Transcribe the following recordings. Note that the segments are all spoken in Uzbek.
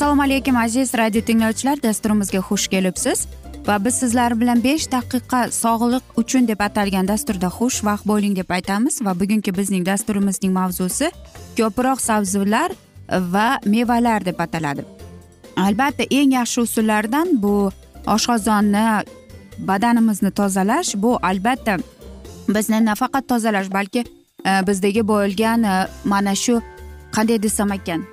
assalomu alaykum aziz radio tinglovchilar. Dasturimizga xush kelibsiz. Va biz sizlar bilan besh daqiqa sog'liq uchun deb atalgan dasturda xushvaqt bo'ling deb aytamiz. Va bugungi bizning dasturimizning mavzusi ko'proq sabzilar va mevalar deb ataladi. Albatta eng yaxshi usullardan bu oshqozonni badanimizni tozalash bu albatta bizni nafaqat tozalash balki e, bizdagi bo'lgan e, mana shu qanday desam ekan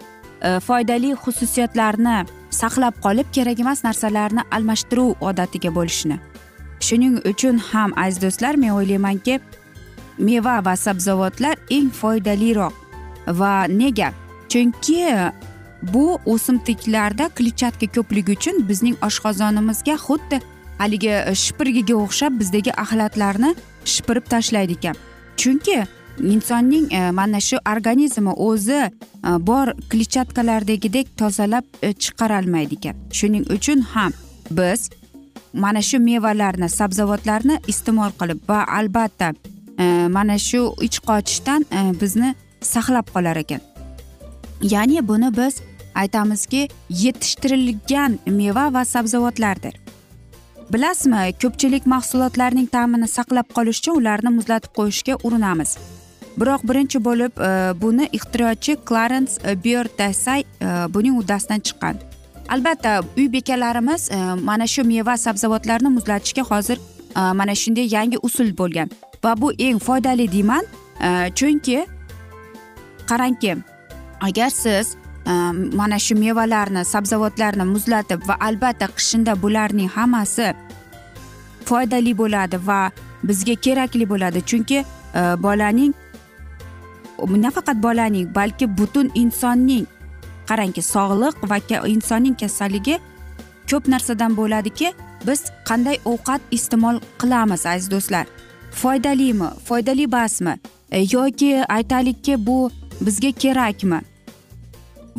e, foydali xususiyatlarni saqlab qolib kerak emas narsalarni almashtiruv odatiga bo'lishni shuning uchun ham aziz do'stlar men o'ylaymanki meva va sabzavotlar eng foydaliroq va nega? Chunki bu o'simliklarda kletchatka ko'pligi uchun bizning oshqozonimizga xuddi haligi e, shipirgiga o'xshab bizdagi axlatlarni shipirib tashlaydi ekan. Chunki insonning e, mana shu organizmi o'zi e, bor kletchatkalardagidek tozalab e, chiqarolmaydi ekan. Shuning uchun ham biz mana shu mevalarni sabzavotlarni iste'mol qilib va albatta e, mana shu ich qochishdan e, bizni saqlab qolar ekan. Ya'ni buni biz aytamizki yetishtirilgan meva va sabzavotlardir. Bilasizmi ko'pchilik mahsulotlarning ta'mini saqlab qolish uchun ularni muzlatib qo'yishga urinamiz. Biroq birinchi bo'lib e, buni ixtirochi klarens e, biordasay e, buning uddasidan chiqqan. Albatta uy bekalarimiz e, mana shu meva sabzavotlarni muzlatishga hozir e, mana shunday yangi usul bo'lgan. Va bu eng foydali deyman e, chunki qarangki agar siz Э, mana shu mevalarni sabzavotlarni muzlatib va albatta qishinda bularning hammasi foydali bo'ladi va bizga kerakli bo'ladi. Chunki e, bolaning nafaqat bolaning balki butun insonning qarangki sog'liq va insonning kasalligi ko'p narsadan bo'ladiki biz qanday ovqat iste'mol qilamiz aziz do'stlar? Foydalimi foydali emasmi e, yoki aytaylikki bu bizga kerakmi?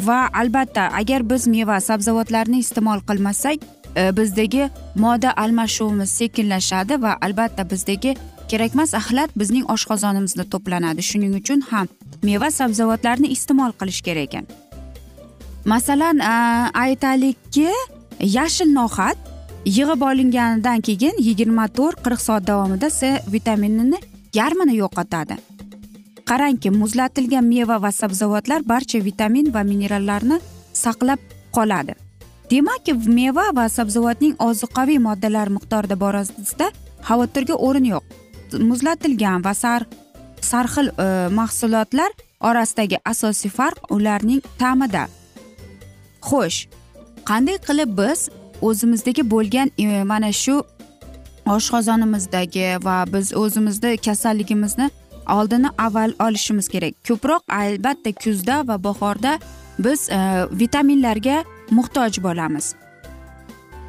Va albatta agar biz meva sabzavotlarni iste'mol qilmasak e, bizdagi modda almashuvimiz sekinlashadi va albatta bizdagi kerakmas axlat bizning oshqozonimizda to'planadi. Shuning uchun ham meva sabzavotlarni iste'mol qilish kerak ekan. Masalan e, aytaylikki yashil no'xat yig'ib olinganidan keyin yigirma to'rt qirq soat davomida c vitaminini yarmini yo'qotadi. Qarangki muzlatilgan meva va sabzavotlar barcha vitamin va minerallarni saqlab qoladi. Demak meva va sabzavotning ozuqaviy moddalar miqdorida borasida xavotirga o'rin yo'q. Muzlatilgan va sar sarxil e, mahsulotlar orasidagi asosiy farq ularning ta'mida. Xo'sh qanday qilib biz o'zimizdagi bo'lgan e, mana shu oshqozonimizdagi va biz o'zimizni kasalligimizni oldini avval olishimiz kerak. Ko'proq albatta kuzda va bahorda biz e, vitaminlarga muhtoj bo'lamiz.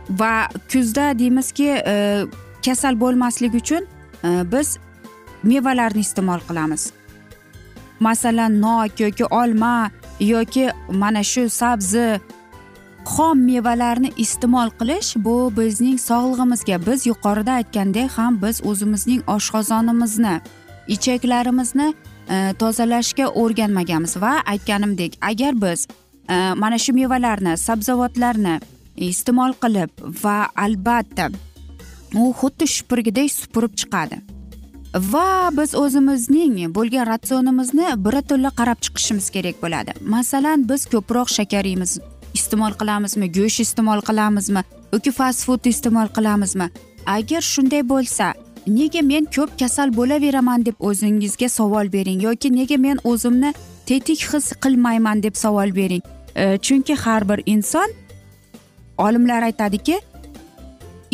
Va kuzda deymizki e, kasal bo'lmaslik uchun e, biz mevalarni iste'mol qilamiz. Masalan nok yoki olma yoki mana shu sabzi xom mevalarni iste'mol qilish bu bizning sog'lig'imizga. Biz yuqorida aytgandek ham biz o'zimizning oshqozonimizni ichaklarimizni e, tozalashga o'rganmaganmiz va aytganimdek agar biz e, mana shu mevalarni sabzavotlarni iste'mol qilib va albatta u xuddi shupurgidek supurib chiqadi va biz o'zimizning bo'lgan ratsionimizni birato'la qarab chiqishimiz kerak bo'ladi. Masalan biz ko'proq shakar yeymiz iste'mol qilamizmi go'sht iste'mol qilamizmi yoki fast food iste'mol qilamizmi? Agar shunday bo'lsa nega men ko'p kasal bo'laveraman deb o'zingizga savol bering yoki nega men o'zimni tetik his qilmayman deb savol bering? E, chunki har bir inson olimlar aytadiki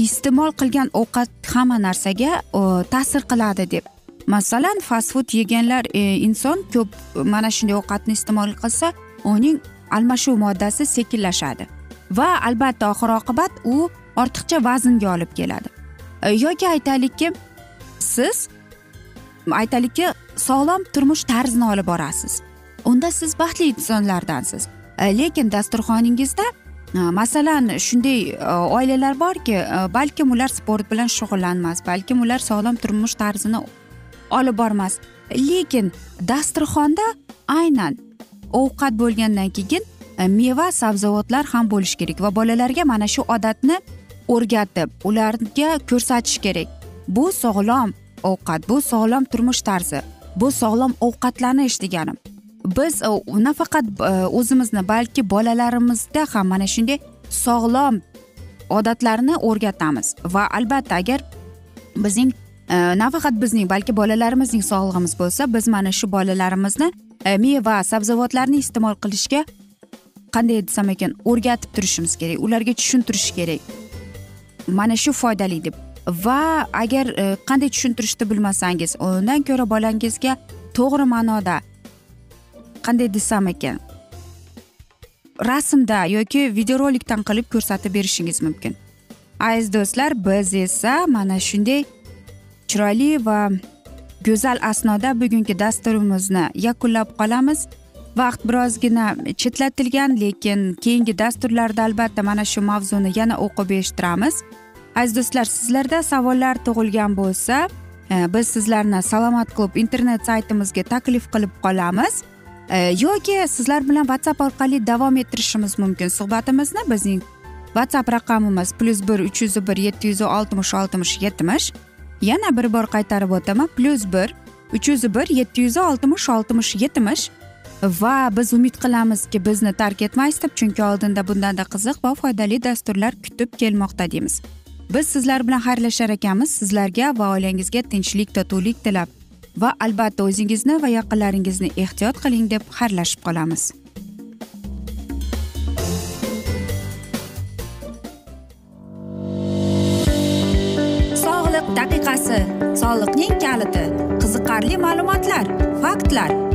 iste'mol qilgan ovqat hamma narsaga e, ta'sir qiladi deb. Masalan fast food yeganlar e, inson ko'p mana shunday ovqatni iste'mol qilsa uning almashuv moddasi sekinlashadi. Va albatta oxir oqibat u ortiqcha vaznga olib keladi. Э, yoki aytaylikki siz aytaylikki sog'lom turmush tarzini olib borasiz. Unda siz baxtli insonlardansiz. Э, lekin dasturxoningizda э, masalan shunday oilalar borki balkim ular sport bilan shug'ullanmas balkim ular sog'lom turmush tarzini olib bormas. Lekin dasturxonda aynan ovqat bo'lgandan keyin e, meva sabzavotlar ham bo'lishi kerak va bolalarga mana shu odatni o'rgatib ularga ko'rsatish kerak. Bu sog'lom ovqat bu sog'lom turmush tarzi bu sog'lom ovqatlanish degani biz nafaqat e, o'zimizni balki bolalarimizda ham mana shunday sog'lom odatlarni o'rgatamiz. Va albatta agar bizning e, nafaqat bizning balki bolalarimizning sog'lig'imiz bo'lsa biz mana shu bolalarimizni e, meva sabzavotlarni iste'mol qilishga qanday desam ekan o'rgatib turishimiz kerak ularga tushuntirish kerak. Mana shu foydali deb. Va agar e, qanday tushuntirishni bilmasangiz undan ko'ra bolangizga to'g'ri ma'noda qanday desam ekan? Rasmda yoki videorolikdan qilib ko'rsatib berishingiz mumkin. Aziz do'stlar biz esa mana shunday chiroyli va go'zal asnoda bugungi dasturimizni yakunlab qolamiz. Vaqt birozgina chetlatilgan lekin keyingi dasturlarda albatta mana shu mavzuni yana o'qib eshittiramiz. Aziz do'stlar sizlarda savollar tug'ilgan bo'lsa e, biz sizlarni salomat klub internet saytimizga taklif qilib qolamiz. E, yoki sizlar bilan whatsapp orqali davom ettirishimiz mumkin. Suhbatimizni bizning whatsapp raqamimiz plyus bir uch yuz bir yetti yuz oltmish oltmish yetmish. Yana bir bor qaytarib o'taman plyus bir uch yuz bir yetti yuz oltmish oltmish yetmish. Va biz umid qilamizki bizni tark etmaysiz deb chunki oldinda bundanda qiziq va foydali dasturlar kutib kelmoqda deymiz. Biz sizlar bilan xayrlashar ekanmiz. Sizlarga va oilangizga tinchlik totuvlik tilab va albatta o'zingizni va yaqinlaringizni ehtiyot qiling deb xayrlashib qolamiz. Sog'liq daqiqasi. Soliqning kaliti. Qiziqarli ma'lumotlar faktlar.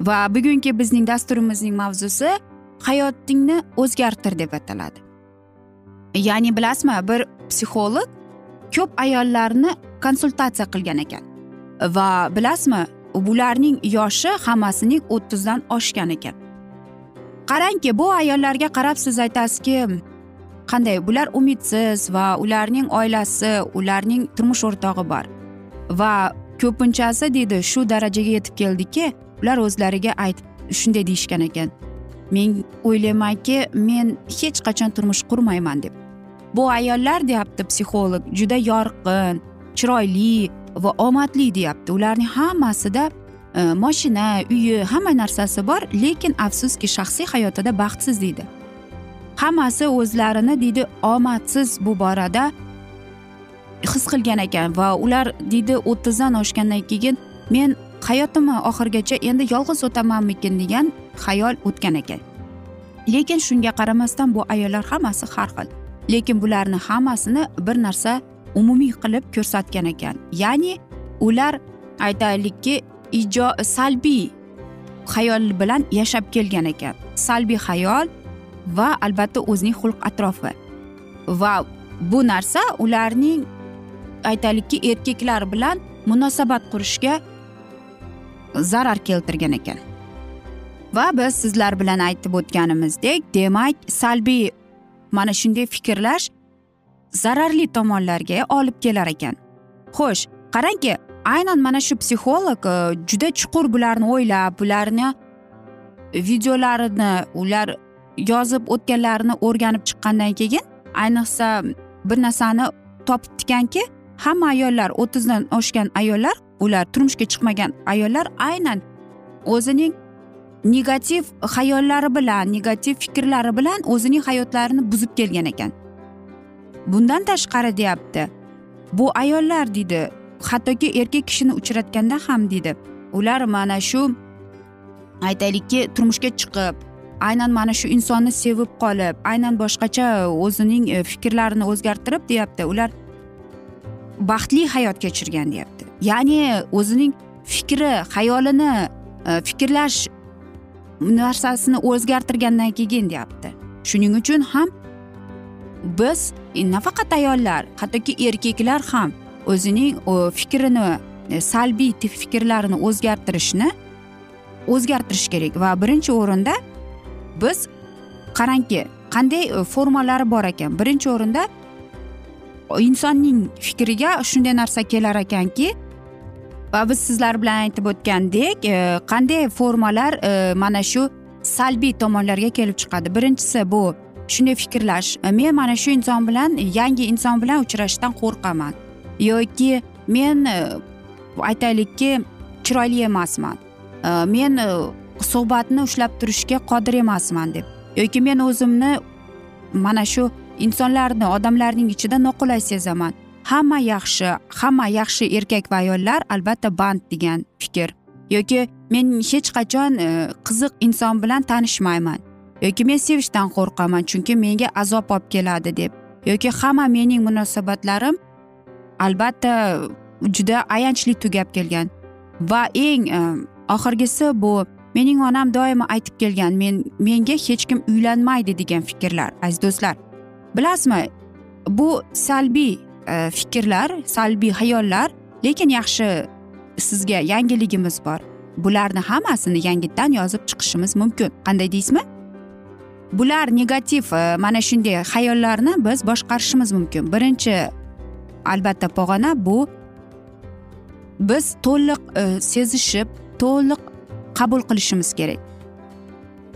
Va bugungi bizning dasturimizning mavzusi hayotingni o'zgartir deb ataladi. Ya'ni bilasizmi bir psixolog ko'p ayollarni konsultatsiya qilgan ekan. Va bilasizmi bularning yoshi hammasining o'ttizdan oshgan ekan. Qarangki bu ayollarga qarab siz aytasizki qanday bular umidsiz va ularning oilasi ularning turmush o'rtog'i bor. Va ko'pinchasi deydi shu darajaga yetib keldiki ular o'zlariga aytib shunday deyishgan ekan. Men o'ylaymanki men hech qachon turmush qurmayman deb. Bu ayollar deyapti psixolog juda yorqin chiroyli va omadli deyapti. Ularning hammasida e, moshina uyi hamma narsasi bor lekin afsuski shaxsiy hayotida baxtsiz deydi. Hammasi o'zlarini deydi omadsiz bu borada his qilgan ekan va ular deydi o'ttizdan oshgandan keyin men hayotimni oxirigacha endi yolg'iz o'tamanmikin degan xayol o'tgan ekan. Lekin shunga qaramasdan bu ayollar hammasi har xil. Lekin bularni hammasini bir narsa umumiy qilib ko'rsatgan ekan. Ya'ni ular aytaylikki ijo salbiy xayol bilan yashab kelgan ekan. Salbiy xayol va albatta o'zining xulq atrofi. Va bu narsa ularning aytaylikki erkaklar bilan munosabat qurishga zarar keltirgan ekan. Va biz sizlar bilan aytib o'tganimizdek demak salbiy mana shunday fikrlash zararli tomonlarga olib kelar ekan. Xo'sh qarangki aynan mana shu psixolog e, juda chuqur bularni o'ylab bularni videolarini ular yozib o'tganlarini o'rganib chiqqandan keyin ayniqsa bir narsani topibdikanki hamma ayollar o'ttizdan oshgan ayollar ular turmushga chiqmagan ayollar aynan o'zining negativ xayollari bilan negativ fikrlari bilan o'zining hayotlarini buzib kelgan ekan. Bundan tashqari deyapti bu ayollar deydi hattoki erkak kishini uchratganda ham deydi ular mana shu aytaylikki turmushga chiqib aynan mana shu insonni sevib qolib aynan boshqacha o'zining e, fikrlarini o'zgartirib deyapti. Ular baxtli hayot kechirgan deyapti. Ya'ni o'zining fikri xayolini e, fikrlash narsasini o'zgartirgandan keyin deyapti. Shuning uchun ham biz e, nafaqat ayollar hattoki erkaklar ham o'zining e, fikrini salbiy fikrlarini o'zgartirishni o'zgartirish kerak. Va birinchi o'rinda biz qarangki qanday formalari bor ekan? Birinchi o'rinda insonning fikriga shunday narsa kelar ekanki va biz sizlar bilan aytib o'tgandek e, qanday formalar e, mana shu salbiy tomonlarga kelib chiqadi? Birinchisi bu shunday fikrlash. E, men mana shu inson bilan yangi inson bilan uchrashishdan qo'rqaman. Yoki men aytaylikki chiroyli emasman. Men suhbatni ushlab turishga qodir emasman deb. Yoki men o'zimni mana shu insonlarni odamlarning ichida noqulay sezaman. Hamma yaxshi hamma yaxshi erkak va ayollar albatta band degan fikr. Yoki men hech qachon e, qiziq inson bilan tanishmayman. Yoki men sevishdan qo'rqaman chunki menga azob olib keladi deb. Yoki hamma mening munosabatlarim albatta juda ayanchli tugab kelgan. Va eng e, oxirgisi bu mening onam doimo aytib kelgan men menga hech kim uylanmaydi degan fikrlar aziz do'stlar. Bilasizmi bu salbiy E, fikrlar salbiy xayollar lekin yaxshi sizga yangiligimiz bor. Bularni hammasini yangitdan yozib chiqishimiz mumkin. Qanday deysizmi? Bular negativ e, mana shunday xayollarni biz boshqarishimiz mumkin. Birinchi albatta pog'ona bu biz to'liq e, sezishib to'liq qabul qilishimiz kerak.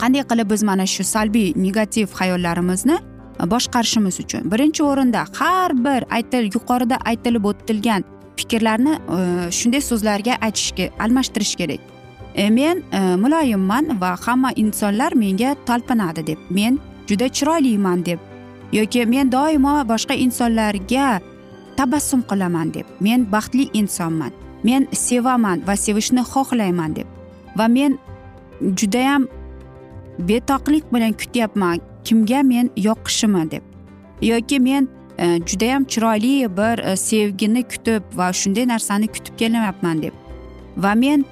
Qanday qilib biz mana shu salbiy negativ xayollarimizni boshqarishimiz uchun. Birinchi o'rinda har bir aytil yuqorida aytilib o'tilgan fikrlarni e, shunday so'zlarga aytishga almashtirish kerak. E, men e, muloyimman va hamma insonlar menga talpinadi deb. Men juda chiroyliman deb yoki men doimo boshqa insonlarga tabassum qilaman deb. Men baxtli insonman. Men sevaman va sevishni xohlayman deb. Va men judayam betoqlik bilan kutyapman. Kimga men yoqishimi deb. Yoki men e, judayam chiroyli bir e, sevgini kutib va shunday narsani kutib kelyapman deb. Va men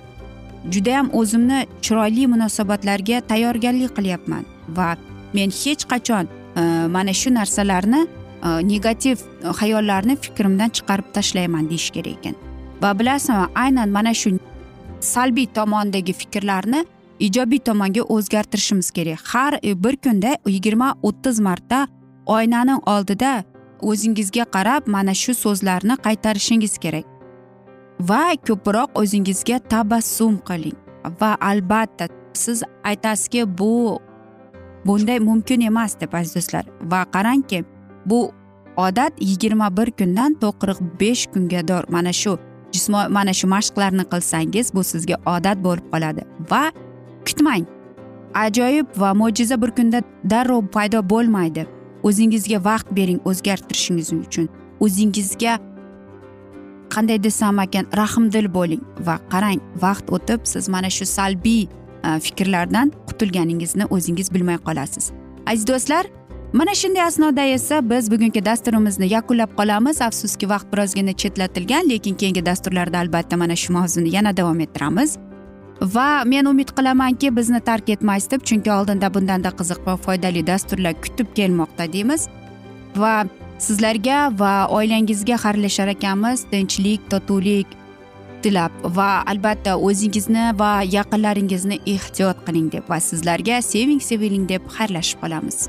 judayam o'zimni chiroyli munosabatlarga tayyorgarlik qilyapman. Va men hech qachon e, mana shu narsalarni negativ xayollarni fikrimdan chiqarib tashlayman deyish kerak ekan. Va bilasizmi aynan mana shu salbiy tomondagi fikrlarni ijobiy tomonga o'zgartirishimiz kerak. Har e, bir kunda yigirma o'ttiz marta oynani oldida o'zingizga qarab mana shu so'zlarni qaytarishingiz kerak. Va ko'proq o'zingizga tabassum qiling. Va albatta siz aytasizki bu bunday mumkin emas deb aziz do'stlar. Va qarangki bu odat yigirma bir kundan to qirq besh kungador. Mana shu jismo mana shu mashqlarni qilsangiz bu sizga odat bo'lib qoladi. Va kutmang. Ajoyib va mo'jiza bir kunda darrov paydo bo'lmaydi. O'zingizga vaqt bering o'zgartirishingiz uchun. O'zingizga qanday desam ekan rahmdil bo'ling va qarang vaqt o'tib siz mana shu salbiy e, fikrlardan qutulganingizni o'zingiz bilmay qolasiz. Aziz do'stlar mana shunday asnoda esa biz bugungi dasturimizni yakunlab qolamiz. Afsuski vaqt birozgina chetlatilgan lekin keyingi dasturlarda albatta mana shu mavzuni yana davom ettiramiz. Va men umid qilamanki bizni tark etmaysiz deb chunki oldinda bundanda qiziq va foydali dasturlar kutib kelmoqda deymiz. Va sizlarga va oilangizga xayrlashar ekanmiz. Tinchlik totuvlik tilab va albatta o'zingizni va yaqinlaringizni ehtiyot qiling deb va sizlarga seving seviling deb xayrlashib qolamiz.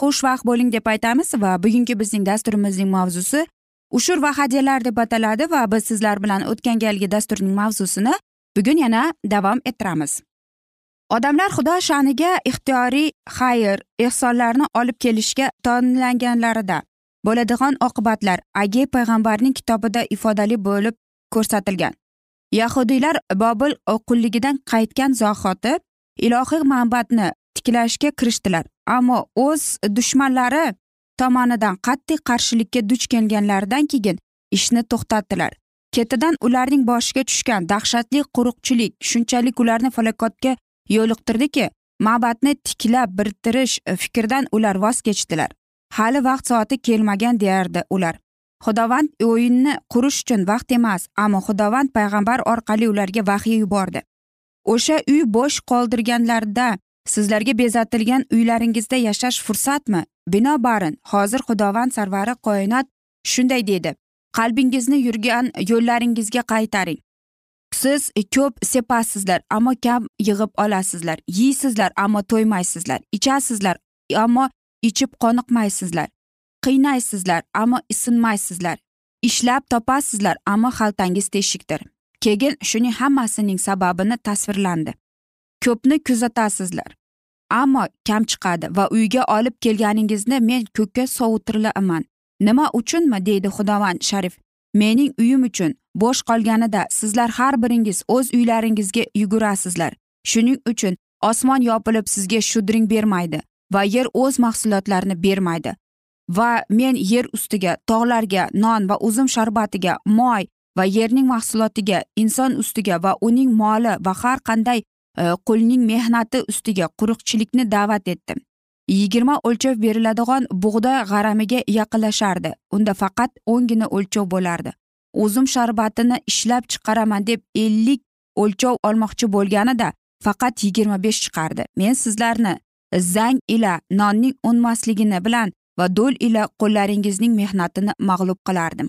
xushvaqt bo'ling deb aytamiz va bugungi bizning dasturimizning mavzusi ushur va hadyalar deb ataladi va biz sizlar bilan o'tgan galgi dasturning mavzusini bugun yana davom ettiramiz. Odamlar xudo sha'niga ixtiyoriy xayr ehsonlarni olib kelishga tonlanganlarida bo'ladigan oqibatlar agey payg'ambarning kitobida ifodali bo'lib ko'rsatilgan. Yahudiylar bobil qulligidan qaytgan zahoti ilohiy manbatni tiklashga kirishdilar. Ammo o'z dushmanlari tomonidan qat'iy qarshilikka duch kelganlaridan keyin ishni to'xtatdilar. Ketidan ularning boshiga tushgan dahshatli quruqchilik shunchalik ularni falokatga yo'liqtirdiki ma'batni tiklab bitirish fikridan ular voz kechdilar. Hali vaqt soati kelmagan deyardi ular. Xudovand o'yinni qurish uchun vaqt emas ammo xudovand payg'ambar orqali ularga vahiy yubordi. O'sha uy bo'sh qoldirganlarida sizlarga bezatilgan uylaringizda yashash fursatmi? Binobarin hozir xudovand sarvari koinot shunday dedi qalbingizni yurgan yo'llaringizga qaytaring. Siz ko'p sepasizlar ammo kam yig'ib olasizlar. Yeysizlar ammo to'ymaysizlar. Ichasizlar ammo ichib qoniqmaysizlar. Qiynaysizlar ammo isinmaysizlar ishlab topasizlar ammo xaltangiz teshikdir. Keyin shuning hammasining sababini tasvirlandi. Ko'pni kuzatasizlar. Ammo kam chiqadi va uyga olib kelganingizni men ko'kka sovutiraman nima uchunmi? Deydi xudovand sharif. Mening uyim uchun bo'sh qolganida sizlar har biringiz o'z uylaringizga yugurasizlar. Shuning uchun osmon yopilib sizga shudring bermaydi va yer o'z mahsulotlarini bermaydi. Va men yer ustiga tog'larga non va uzum sharbatiga moy va yerning mahsulotiga inson ustiga va uning moli va har qanday Э, qo'lning mehnati ustiga quruqchilikni da'vat etdim yigirma o'lchov beriladigan bug'doy g'aramiga yaqinlashardi. Unda faqat o'ngina o'lchov bo'lardi. Uzum sharbatini ishlab chiqaraman deb ellik o'lchov olmoqchi bo'lganida faqat yigirma besh chiqardi. Men sizlarni zang ila nonning unmasligini bilan va do'l ila qo'llaringizning mehnatini mag'lub qilardim.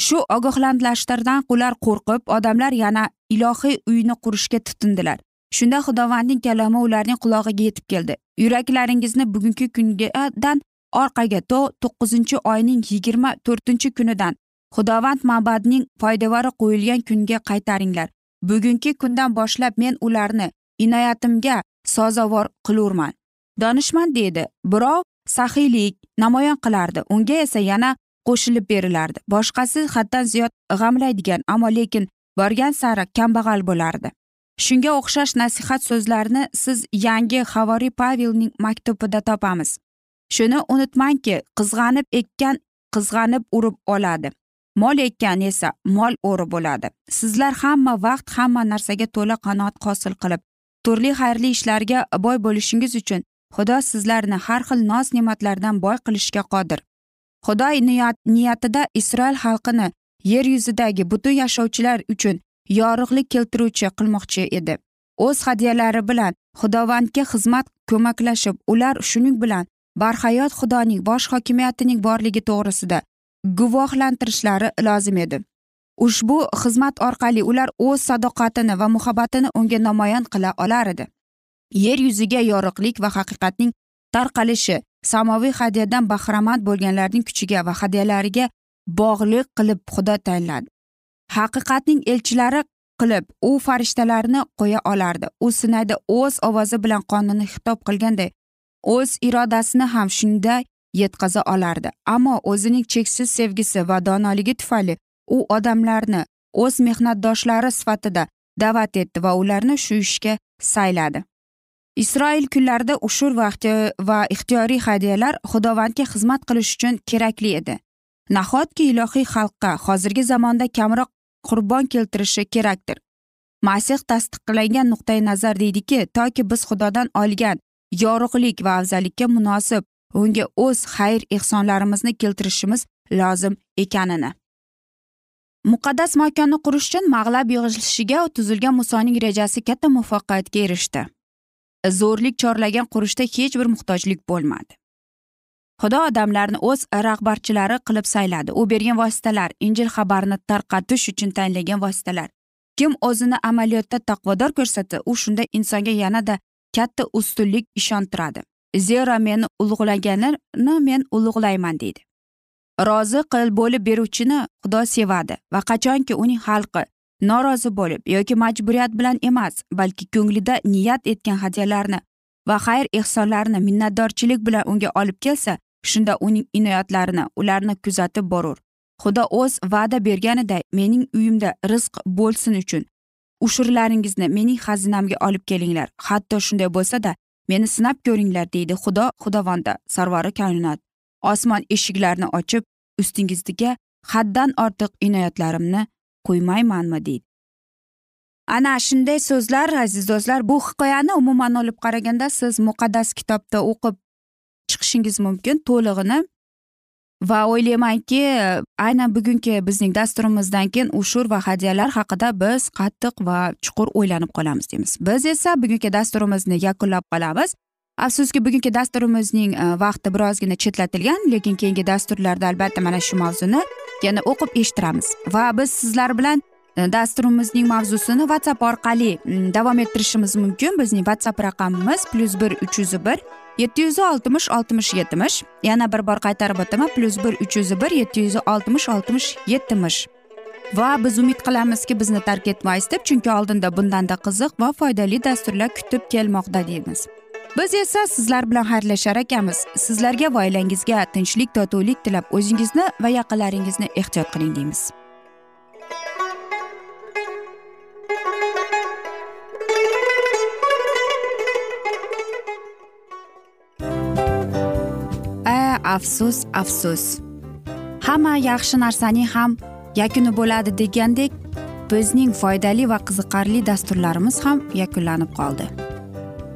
Shu ogohlantirishlardan ular qo'rqib odamlar yana ilohiy uyni qurishga tutindilar. Shunda xudovandning kalomi ularning qulog'iga yetib keldi. Yuraklaringizni bugungi kungadan orqaga to to'qqizinchi oyning yigirma to'rtinchi kunidan xudovand mabadning poydevori qo'yilgan kunga qaytaringlar. Bugungi kundan boshlab men ularni inoyatimga sazovor qilurman. Donishmand deydi birov saxiylik namoyon qilardi. Unga esa yana qo'shilib berilardi. Boshqasi haddan ziyod g'amlaydigan ammo lekin borgan sari kambag'al bo'lardi. Shunga o'xshash nasihat so'zlarini siz yangi havoriy pavelning maktubida topamiz. Shuni unutmangki qizg'anib ekkan qizg'anib urib oladi. Mol ekkan esa mol o'ri bo'ladi. Sizlar hamma vaqt hamma narsaga to'la qanoat hosil qilib turli xayrli ishlarga boy bo'lishingiz uchun xudo sizlarni har xil noz ne'matlardan boy qilishga qodir. Xudo niyatida isroil xalqini yer yuzidagi butun yashovchilar uchun yorug'lik keltiruvchi qilmoqchi edi. O'z hadyalari bilan xudovandga xizmat ko'maklashib ular shuning bilan barhayot xudoning bosh hokimiyatining borligi to'g'risida guvohlantirishlari lozim edi. Ushbu xizmat orqali ular o'z sadoqatini va muhabbatini unga namoyon qila olar edi. Yer yuziga yorug'lik va haqiqatning tarqalishi samoviy hadyadan bahramand bo'lganlarning kuchiga va hadyalariga bog'liq qilib xudo tayinladi. Haqiqatning elchilari qilib u farishtalarni qo'ya olardi. U sinayda o'z ovozi bilan qonunni xitob qilganday o'z irodasini ham shunday yetkaza olardi. Ammo o'zining cheksiz sevgisi va donoligi tufayli u odamlarni o'z mehnatdoshlari sifatida da'vat etdi va ularni shu ishga sayladi. Isroil kunlarida ushur va va ixtiyoriy hadyalar xudovandga xizmat qilish uchun kerakli edi. Nahotki ilohiy xalqqa hozirgi zamonda kamroq qurbon keltirishi kerakdir? Masih tasdiqlagan nuqtai nazar deydiki toki biz xudodan olgan yorug'lik va afzallikka munosib unga o'z xayr ehsonlarimizni keltirishimiz lozim ekanini. Muqaddas makonni qurish uchun mag'lab yig'ilishiga tuzilgan musoning rejasi katta muvaffaqiyatga erishdi. Zo'rlik chorlagan qurishda hech bir muhtojlik bo'lmadi. Xudo odamlarni o'z rahbarchilari qilib sayladi. U bergan vositalar injil xabarini tarqatish uchun tanlagan vositalar. Kim o'zini amaliyotda taqvodor ko'rsatsa u shunda insonga yanada katta ustunlik ishontiradi. Zero meni ulug'laganini men ulug'layman deydi. Rozi qil bo'lib beruvchini xudo sevadi va qachonki uning xalqi norozi bo'lib yoki majburiyat bilan emas balki ko'nglida niyat etgan hadyalarni va xayr ehsonlarni minnatdorchilik bilan unga olib kelsa shunda uning inoyatlarini ularni kuzatib borur. Xudo o'z va'da berganiday mening uyimda rizq bo'lsin uchun ushurlaringizni mening xazinamga olib kelinglar. Hatto shunday bo'lsada meni sinab ko'ringlar deydi xudo xudovonda sarvari koinot. Osmon eshiklarini ochib ustingizga haddan ortiq inoyatlarimni qo'ymaymanmi deydi. Ana shunday so'zlar aziz do'stlar bu hikoyani umuman olib qaraganda siz muqaddas kitobda o'qib chiqishingiz mumkin to'lig'ini. Va o'ylaymanki aynan bugungi bizning dasturimizdan keyin ushur va hadyalar haqida biz qattiq va chuqur o'ylanib qolamiz deymiz. Biz esa bugungi dasturimizni yakunlab qolamiz. Afsuski bugungi dasturimizning e, vaqti birozgina chetlatilgan lekin keyingi dasturlarda albatta mana shu mavzuni yana o'qib eshittiramiz. Va biz sizlar bilan e, dasturimizning mavzusini whatsapp orqali davom ettirishimiz mumkin. Bizning whatsapp raqamimiz plyus bir uch yuz bir yetti yuz oltmish oltmish yetmish. Yana bir bor qaytarib o'taman plyus bir uch yuz bir yetti yuz oltmish oltmish yetmish. Va biz umid qilamizki bizni tark etmaysiz deb chunki oldinda bundanda qiziq va foydali dasturlar kutib kelmoqda deymiz. Biz esa sizlar bilan xayrlashar ekanmiz. Sizlarga va oilangizga tinchlik totuvlik tilab o'zingizni va yaqinlaringizni ehtiyot qiling deymiz. Afsus afsus. Hamma yaxshi narsaning ham yakuni bo'ladi degandek bizning foydali va qiziqarli dasturlarimiz ham yakunlanib qoldi.